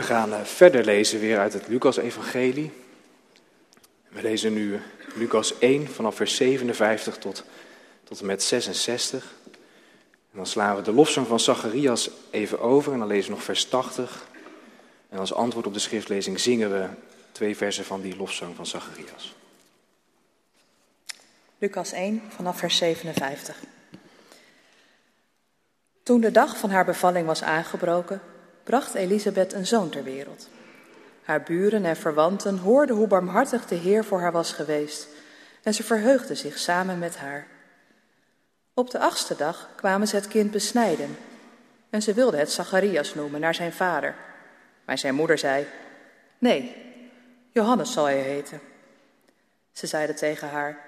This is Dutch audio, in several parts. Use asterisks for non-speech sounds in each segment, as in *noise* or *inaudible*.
We gaan eh, verder lezen weer uit het Lucas-evangelie. We lezen nu Lucas 1 vanaf vers 57 tot, tot en met 66. En dan slaan we de lofzang van Zacharias even over en dan lezen we nog vers 80. En als antwoord op de schriftlezing zingen we twee versen van die lofzang van Zacharias. Lucas 1 vanaf vers 57. Toen de dag van haar bevalling was aangebroken, bracht Elisabeth een zoon ter wereld. Haar buren en verwanten hoorden hoe barmhartig de Heer voor haar was geweest en ze verheugden zich samen met haar. Op de achtste dag kwamen ze het kind besnijden en ze wilden het Zacharias noemen naar zijn vader. Maar zijn moeder zei, nee, Johannes zal hij heten. Ze zeiden tegen haar,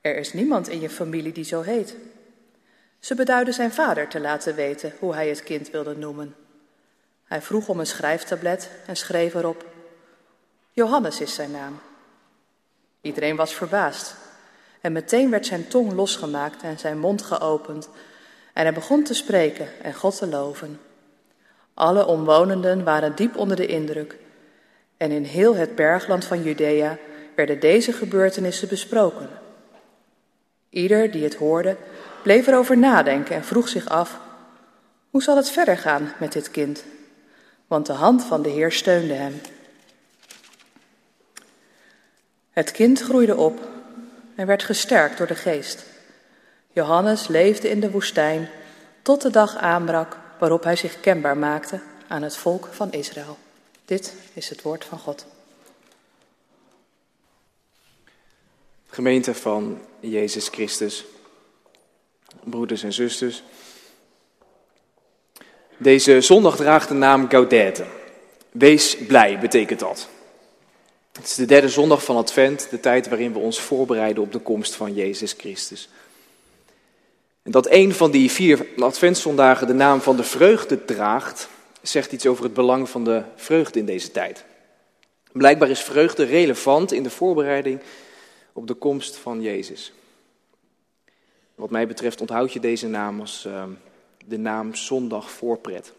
er is niemand in je familie die zo heet. Ze beduidden zijn vader te laten weten hoe hij het kind wilde noemen. Hij vroeg om een schrijftablet en schreef erop: Johannes is zijn naam. Iedereen was verbaasd. En meteen werd zijn tong losgemaakt en zijn mond geopend. En hij begon te spreken en God te loven. Alle omwonenden waren diep onder de indruk. En in heel het bergland van Judea werden deze gebeurtenissen besproken. Ieder die het hoorde, bleef erover nadenken en vroeg zich af: hoe zal het verder gaan met dit kind? Want de hand van de Heer steunde hem. Het kind groeide op en werd gesterkt door de geest. Johannes leefde in de woestijn tot de dag aanbrak waarop hij zich kenbaar maakte aan het volk van Israël. Dit is het woord van God. Gemeente van Jezus Christus, broeders en zusters. Deze zondag draagt de naam Gaudete. Wees blij betekent dat. Het is de derde zondag van Advent, de tijd waarin we ons voorbereiden op de komst van Jezus Christus. En dat een van die vier Adventszondagen de naam van de vreugde draagt, zegt iets over het belang van de vreugde in deze tijd. Blijkbaar is vreugde relevant in de voorbereiding op de komst van Jezus. Wat mij betreft onthoud je deze naam als uh, de naam Zondag voorpret.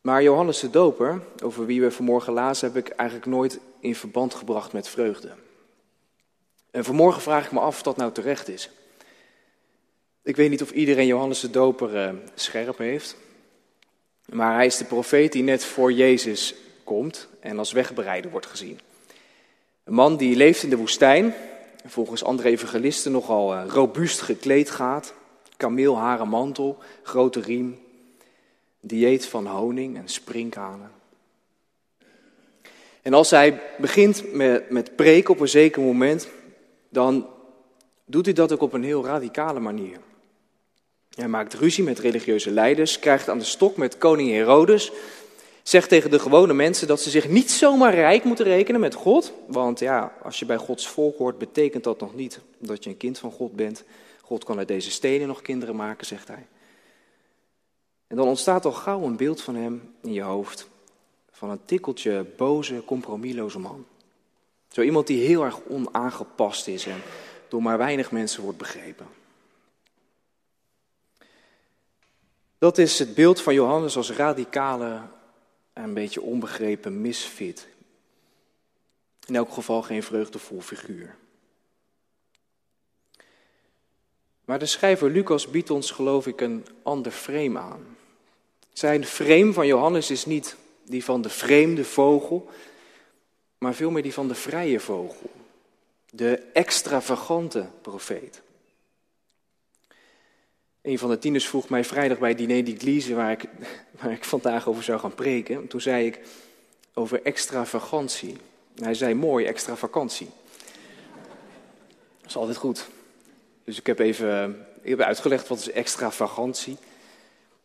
Maar Johannes de Doper, over wie we vanmorgen lazen, heb ik eigenlijk nooit in verband gebracht met vreugde. En vanmorgen vraag ik me af of dat nou terecht is. Ik weet niet of iedereen Johannes de Doper uh, scherp heeft. Maar hij is de profeet die net voor Jezus komt en als wegbereider wordt gezien. Een man die leeft in de woestijn, volgens andere evangelisten nogal uh, robuust gekleed gaat. Kameelharen mantel, grote riem, dieet van honing en sprinkhanen. En als hij begint met, met preken op een zeker moment, dan doet hij dat ook op een heel radicale manier. Hij maakt ruzie met religieuze leiders, krijgt aan de stok met koning Herodes, zegt tegen de gewone mensen dat ze zich niet zomaar rijk moeten rekenen met God. Want ja, als je bij Gods volk hoort, betekent dat nog niet dat je een kind van God bent. God kan uit deze stenen nog kinderen maken, zegt hij. En dan ontstaat al gauw een beeld van hem in je hoofd. Van een tikkeltje boze, compromisloze man. Zo iemand die heel erg onaangepast is en door maar weinig mensen wordt begrepen. Dat is het beeld van Johannes als radicale en een beetje onbegrepen misfit. In elk geval geen vreugdevol figuur. Maar de schrijver Lucas biedt ons, geloof ik, een ander frame aan. Zijn frame van Johannes is niet die van de vreemde vogel, maar veel meer die van de vrije vogel. De extravagante profeet. Een van de tieners vroeg mij vrijdag bij Diner d'Église, waar ik, *laughs* waar ik vandaag over zou gaan preken. Toen zei ik over extravagantie. Hij zei mooi, extravakantie. Dat is altijd goed. Dus ik heb even ik heb uitgelegd wat is extravagantie.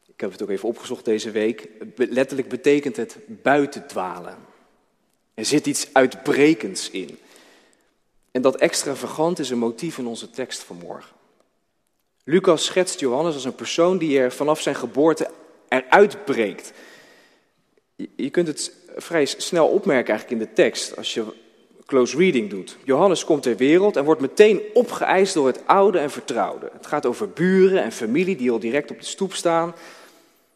Ik heb het ook even opgezocht deze week. Letterlijk betekent het buiten dwalen. Er zit iets uitbrekends in. En dat extravagant is een motief in onze tekst vanmorgen. Lucas schetst Johannes als een persoon die er vanaf zijn geboorte eruit breekt. Je kunt het vrij snel opmerken eigenlijk in de tekst als je close reading doet. Johannes komt ter wereld en wordt meteen opgeëist door het oude en vertrouwde. Het gaat over buren en familie die al direct op de stoep staan.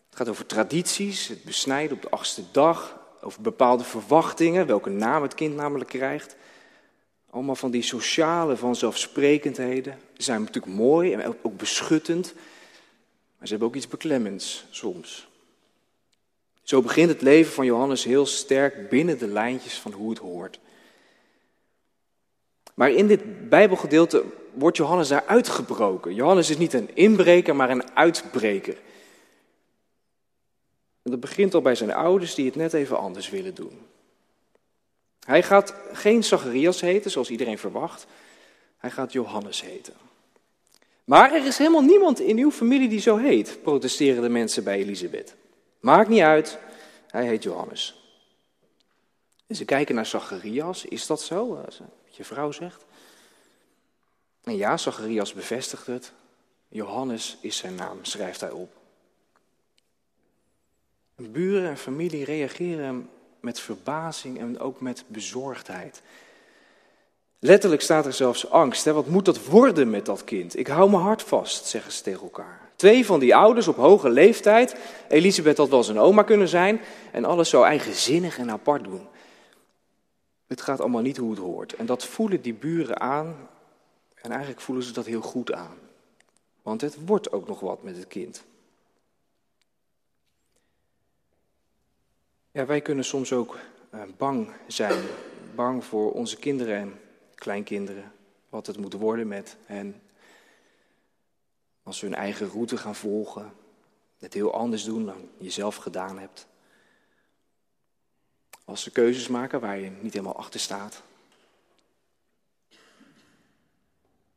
Het gaat over tradities, het besnijden op de achtste dag, over bepaalde verwachtingen, welke naam het kind namelijk krijgt. Allemaal van die sociale vanzelfsprekendheden zijn natuurlijk mooi en ook beschuttend, maar ze hebben ook iets beklemmends soms. Zo begint het leven van Johannes heel sterk binnen de lijntjes van hoe het hoort. Maar in dit Bijbelgedeelte wordt Johannes daar uitgebroken. Johannes is niet een inbreker, maar een uitbreker. En dat begint al bij zijn ouders die het net even anders willen doen. Hij gaat geen Zacharias heten, zoals iedereen verwacht. Hij gaat Johannes heten. Maar er is helemaal niemand in uw familie die zo heet, protesteren de mensen bij Elisabeth. Maakt niet uit, hij heet Johannes. En ze kijken naar Zacharias, is dat zo, je vrouw zegt? En ja, Zacharias bevestigt het. Johannes is zijn naam, schrijft hij op. Buren en familie reageren met verbazing en ook met bezorgdheid. Letterlijk staat er zelfs angst. Hè? Wat moet dat worden met dat kind? Ik hou mijn hart vast, zeggen ze tegen elkaar. Twee van die ouders op hoge leeftijd. Elisabeth had wel zijn oma kunnen zijn. En alles zo eigenzinnig en apart doen. Het gaat allemaal niet hoe het hoort. En dat voelen die buren aan. En eigenlijk voelen ze dat heel goed aan. Want het wordt ook nog wat met het kind. Ja, wij kunnen soms ook eh, bang zijn. Bang voor onze kinderen en kleinkinderen. Wat het moet worden met hen. Als ze hun eigen route gaan volgen. Het heel anders doen dan je zelf gedaan hebt. Als ze keuzes maken waar je niet helemaal achter staat.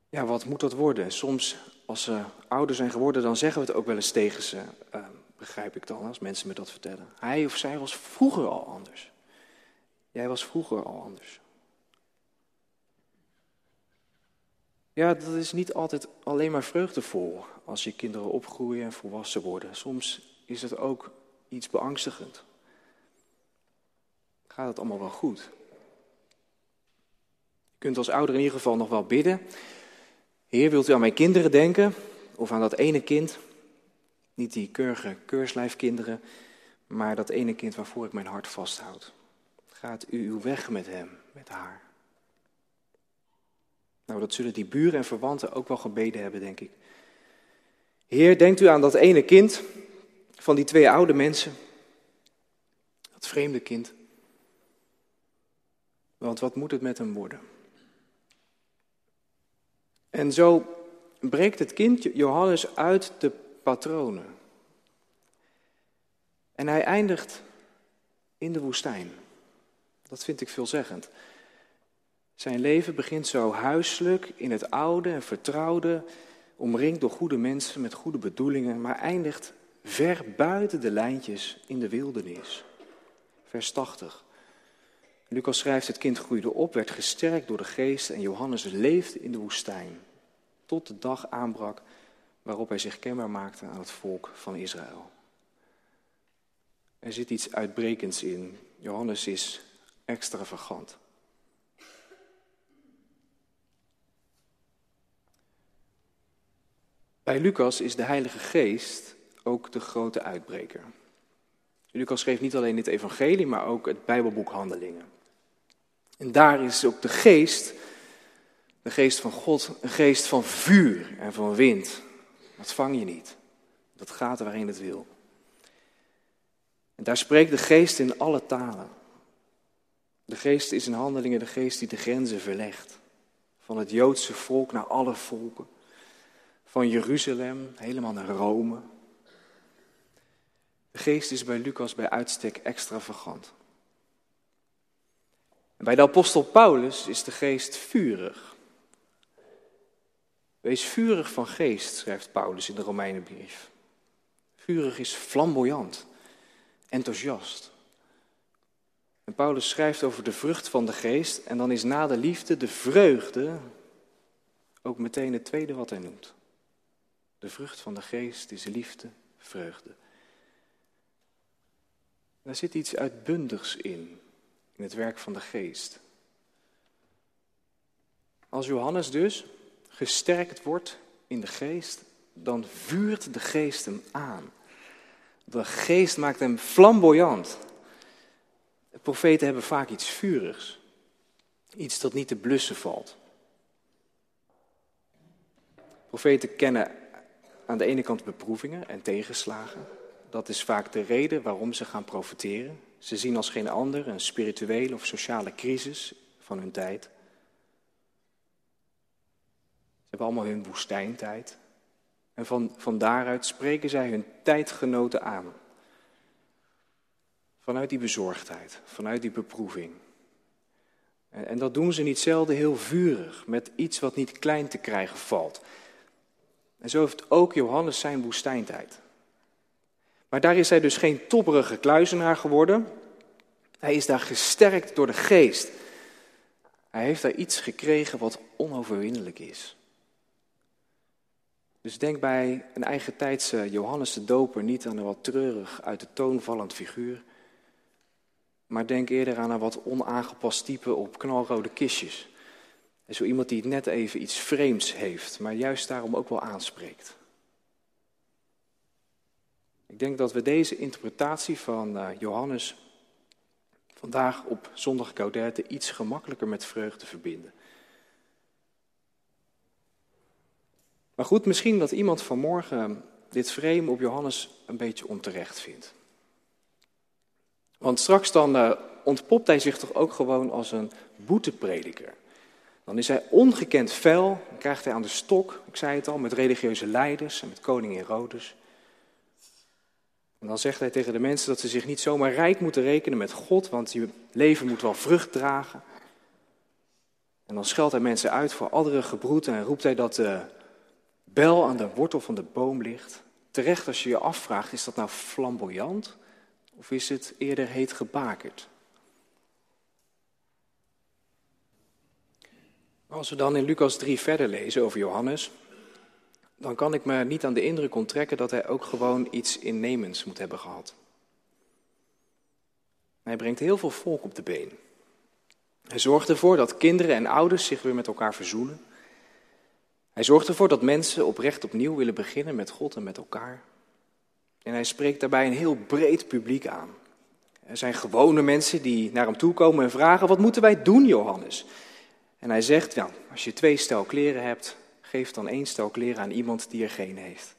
Ja, wat moet dat worden? Soms, als ze ouder zijn geworden, dan zeggen we het ook wel eens tegen ze. Uh, begrijp ik dan, als mensen me dat vertellen. Hij of zij was vroeger al anders. Jij was vroeger al anders. Ja, dat is niet altijd alleen maar vreugdevol als je kinderen opgroeien en volwassen worden. Soms is het ook iets beangstigend. Gaat het allemaal wel goed? Je kunt als ouder in ieder geval nog wel bidden. Heer, wilt u aan mijn kinderen denken? Of aan dat ene kind? Niet die keurige keurslijfkinderen, maar dat ene kind waarvoor ik mijn hart vasthoud. Gaat u uw weg met hem, met haar? Nou, dat zullen die buren en verwanten ook wel gebeden hebben, denk ik. Heer, denkt u aan dat ene kind van die twee oude mensen? Dat vreemde kind. Want wat moet het met hem worden? En zo breekt het kind Johannes uit de patronen. En hij eindigt in de woestijn. Dat vind ik veelzeggend. Zijn leven begint zo huiselijk in het oude en vertrouwde, omringd door goede mensen met goede bedoelingen, maar eindigt ver buiten de lijntjes in de wildernis. Vers 80. Lucas schrijft: Het kind groeide op, werd gesterkt door de geest en Johannes leefde in de woestijn. Tot de dag aanbrak waarop hij zich kenbaar maakte aan het volk van Israël. Er zit iets uitbrekends in. Johannes is extravagant. Bij Lucas is de Heilige Geest ook de grote uitbreker. Lucas schreef niet alleen dit evangelie, maar ook het Bijbelboek Handelingen. En daar is ook de geest, de geest van God, een geest van vuur en van wind. Dat vang je niet. Dat gaat waarin het wil. En daar spreekt de geest in alle talen. De geest is in handelingen de geest die de grenzen verlegt. Van het Joodse volk naar alle volken. Van Jeruzalem helemaal naar Rome. De geest is bij Lucas bij uitstek extravagant. Bij de apostel Paulus is de geest vurig. Wees vurig van geest, schrijft Paulus in de Romeinenbrief. Vurig is flamboyant, enthousiast. En Paulus schrijft over de vrucht van de geest en dan is na de liefde de vreugde ook meteen het tweede wat hij noemt. De vrucht van de geest is liefde, vreugde. Daar zit iets uitbundigs in, in het werk van de geest. Als Johannes dus gesterkt wordt in de geest, dan vuurt de geest hem aan. De geest maakt hem flamboyant. De profeten hebben vaak iets vurigs. Iets dat niet te blussen valt. Profeten kennen aan de ene kant beproevingen en tegenslagen. Dat is vaak de reden waarom ze gaan profiteren. Ze zien als geen ander een spirituele of sociale crisis van hun tijd. Ze hebben allemaal hun woestijntijd. En van, van daaruit spreken zij hun tijdgenoten aan. Vanuit die bezorgdheid, vanuit die beproeving. En, en dat doen ze niet zelden heel vurig, met iets wat niet klein te krijgen valt. En zo heeft ook Johannes zijn woestijntijd. Maar daar is hij dus geen topperige kluizenaar geworden. Hij is daar gesterkt door de geest. Hij heeft daar iets gekregen wat onoverwinnelijk is. Dus denk bij een eigen tijdse Johannes de Doper niet aan een wat treurig uit de toon vallend figuur. Maar denk eerder aan een wat onaangepast type op knalrode kistjes. En zo iemand die net even iets vreemds heeft, maar juist daarom ook wel aanspreekt. Ik denk dat we deze interpretatie van uh, Johannes vandaag op zondag Gaudete iets gemakkelijker met vreugde verbinden. Maar goed, misschien dat iemand vanmorgen dit frame op Johannes een beetje onterecht vindt. Want straks dan uh, ontpopt hij zich toch ook gewoon als een boeteprediker. Dan is hij ongekend fel, dan krijgt hij aan de stok, ik zei het al, met religieuze leiders en met koning Herodes. En dan zegt hij tegen de mensen dat ze zich niet zomaar rijk moeten rekenen met God, want je leven moet wel vrucht dragen. En dan scheldt hij mensen uit voor andere gebroed en roept hij dat de bel aan de wortel van de boom ligt. Terecht als je je afvraagt, is dat nou flamboyant of is het eerder heet gebakerd? Als we dan in Lucas 3 verder lezen over Johannes, dan kan ik me niet aan de indruk onttrekken dat hij ook gewoon iets innemends moet hebben gehad. Hij brengt heel veel volk op de been. Hij zorgt ervoor dat kinderen en ouders zich weer met elkaar verzoenen. Hij zorgt ervoor dat mensen oprecht opnieuw willen beginnen met God en met elkaar. En hij spreekt daarbij een heel breed publiek aan. Er zijn gewone mensen die naar hem toe komen en vragen: Wat moeten wij doen, Johannes? En hij zegt: ja, Als je twee stel kleren hebt, geef dan één stel kleren aan iemand die er geen heeft.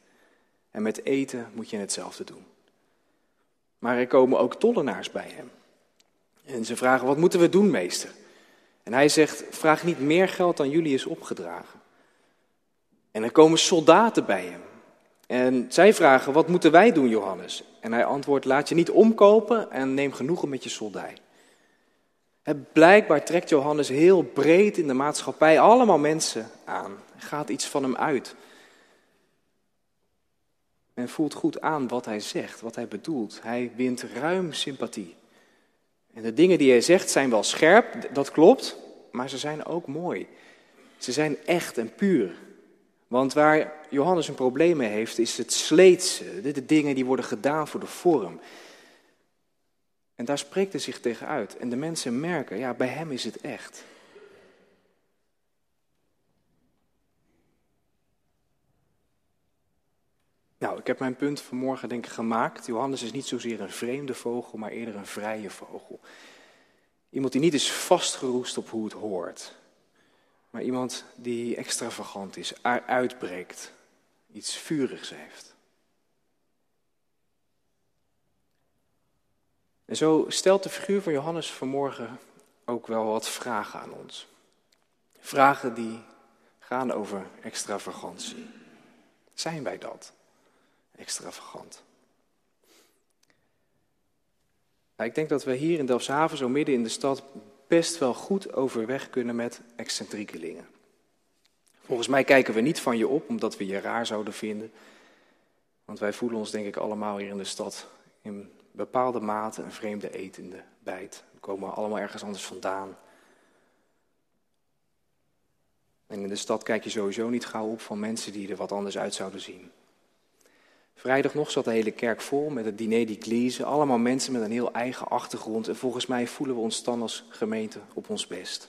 En met eten moet je hetzelfde doen. Maar er komen ook tollenaars bij hem. En ze vragen: Wat moeten we doen, meester? En hij zegt: Vraag niet meer geld dan jullie is opgedragen. En er komen soldaten bij hem. En zij vragen: Wat moeten wij doen, Johannes? En hij antwoordt: Laat je niet omkopen en neem genoegen met je soldij. Blijkbaar trekt Johannes heel breed in de maatschappij allemaal mensen aan. Gaat iets van hem uit. Men voelt goed aan wat hij zegt, wat hij bedoelt. Hij wint ruim sympathie. En de dingen die hij zegt zijn wel scherp, dat klopt, maar ze zijn ook mooi. Ze zijn echt en puur. Want waar Johannes een probleem mee heeft, is het sleetse, de dingen die worden gedaan voor de vorm. En daar spreekt hij zich tegen uit. En de mensen merken, ja, bij hem is het echt. Nou, ik heb mijn punt vanmorgen denk ik gemaakt. Johannes is niet zozeer een vreemde vogel, maar eerder een vrije vogel. Iemand die niet is vastgeroest op hoe het hoort. Maar iemand die extravagant is, uitbreekt, iets vurigs heeft. En zo stelt de figuur van Johannes vanmorgen ook wel wat vragen aan ons. Vragen die gaan over extravagantie. Zijn wij dat? Extravagant. Nou, ik denk dat we hier in Delfshaven, zo midden in de stad, best wel goed overweg kunnen met excentriekelingen. Volgens mij kijken we niet van je op omdat we je raar zouden vinden. Want wij voelen ons denk ik allemaal hier in de stad in bepaalde mate een vreemde etende bijt. We komen allemaal ergens anders vandaan. En in de stad kijk je sowieso niet gauw op van mensen die er wat anders uit zouden zien. Vrijdag nog zat de hele kerk vol met het diner d'église. Allemaal mensen met een heel eigen achtergrond. En volgens mij voelen we ons dan als gemeente op ons best.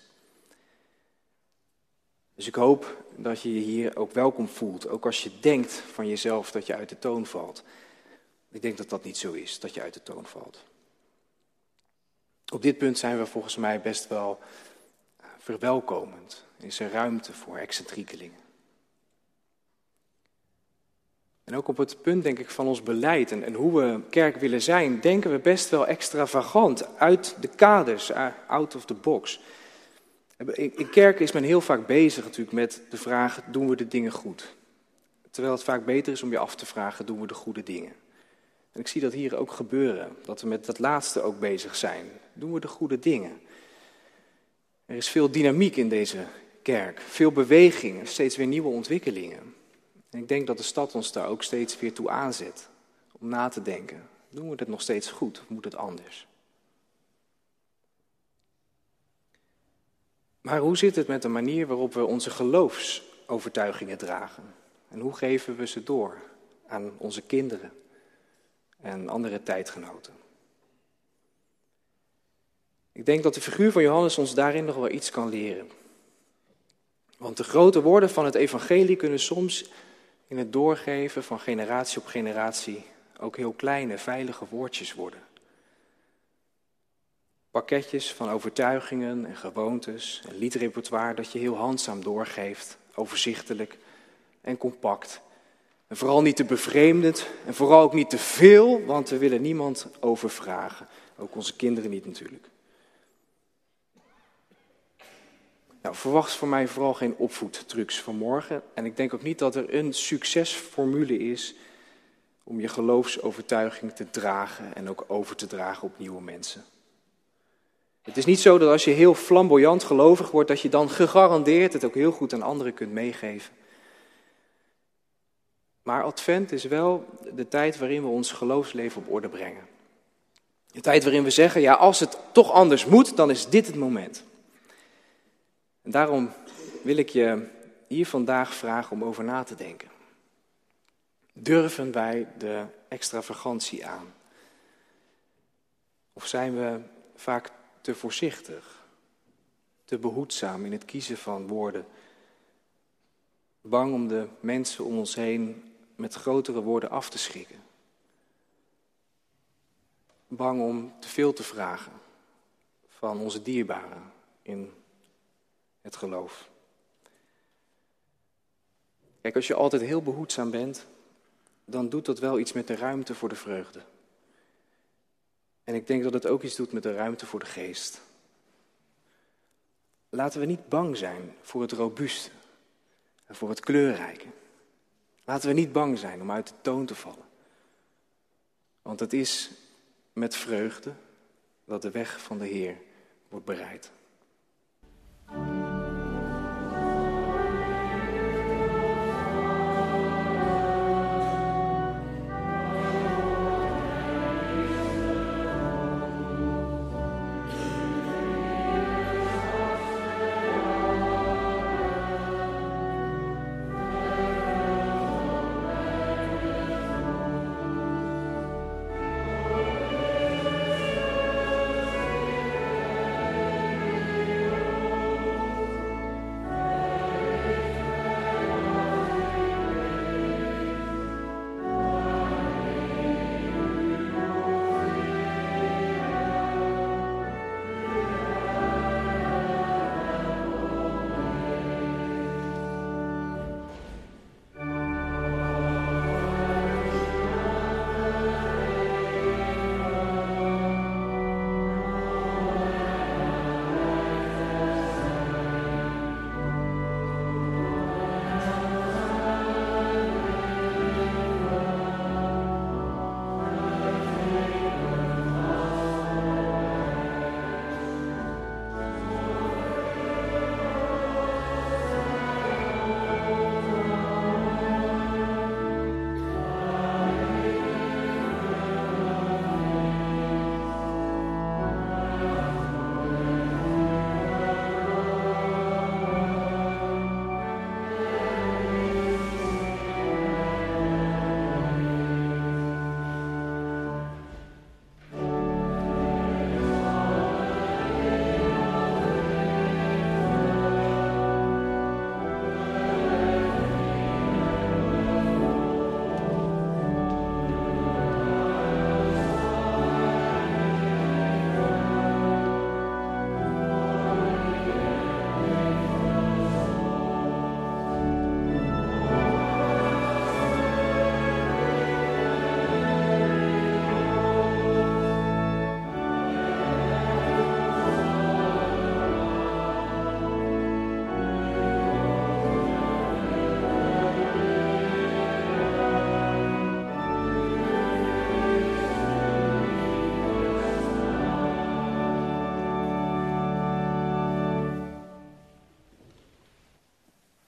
Dus ik hoop dat je je hier ook welkom voelt. Ook als je denkt van jezelf dat je uit de toon valt. Ik denk dat dat niet zo is, dat je uit de toon valt. Op dit punt zijn we volgens mij best wel verwelkomend. Is er ruimte voor excentriekelingen. En ook op het punt, denk ik, van ons beleid en, hoe we kerk willen zijn, denken we best wel extravagant, uit de kaders, out of the box. In kerk is men heel vaak bezig natuurlijk met de vraag, doen we de dingen goed? Terwijl het vaak beter is om je af te vragen, doen we de goede dingen? En ik zie dat hier ook gebeuren, dat we met dat laatste ook bezig zijn. Doen we de goede dingen? Er is veel dynamiek in deze kerk, veel beweging, steeds weer nieuwe ontwikkelingen. En ik denk dat de stad ons daar ook steeds weer toe aanzet, om na te denken. Doen we het nog steeds goed of moet het anders? Maar hoe zit het met de manier waarop we onze geloofsovertuigingen dragen? En hoe geven we ze door aan onze kinderen en andere tijdgenoten? Ik denk dat de figuur van Johannes ons daarin nog wel iets kan leren. Want de grote woorden van het evangelie kunnen soms in het doorgeven van generatie op generatie ook heel kleine, veilige woordjes worden. Pakketjes van overtuigingen en gewoontes en liedrepertoire dat je heel handzaam doorgeeft, overzichtelijk en compact. En vooral niet te bevreemdend en vooral ook niet te veel, want we willen niemand overvragen. Ook onze kinderen niet natuurlijk. Nou, verwacht voor mij vooral geen opvoedtrucs vanmorgen. En ik denk ook niet dat er een succesformule is om je geloofsovertuiging te dragen en ook over te dragen op nieuwe mensen. Het is niet zo dat als je heel flamboyant gelovig wordt, dat je dan gegarandeerd het ook heel goed aan anderen kunt meegeven. Maar Advent is wel de tijd waarin we ons geloofsleven op orde brengen. De tijd waarin we zeggen, ja, als het toch anders moet, dan is dit het moment. En daarom wil ik je hier vandaag vragen om over na te denken. Durven wij de extravagantie aan? Of zijn we vaak te voorzichtig, te behoedzaam in het kiezen van woorden? Bang om de mensen om ons heen met grotere woorden af te schrikken? Bang om te veel te vragen van onze dierbaren in het geloof. Kijk, als je altijd heel behoedzaam bent, dan doet dat wel iets met de ruimte voor de vreugde. En ik denk dat het ook iets doet met de ruimte voor de geest. Laten we niet bang zijn voor het robuuste en voor het kleurrijke. Laten we niet bang zijn om uit de toon te vallen. Want het is met vreugde dat de weg van de Heer wordt bereid.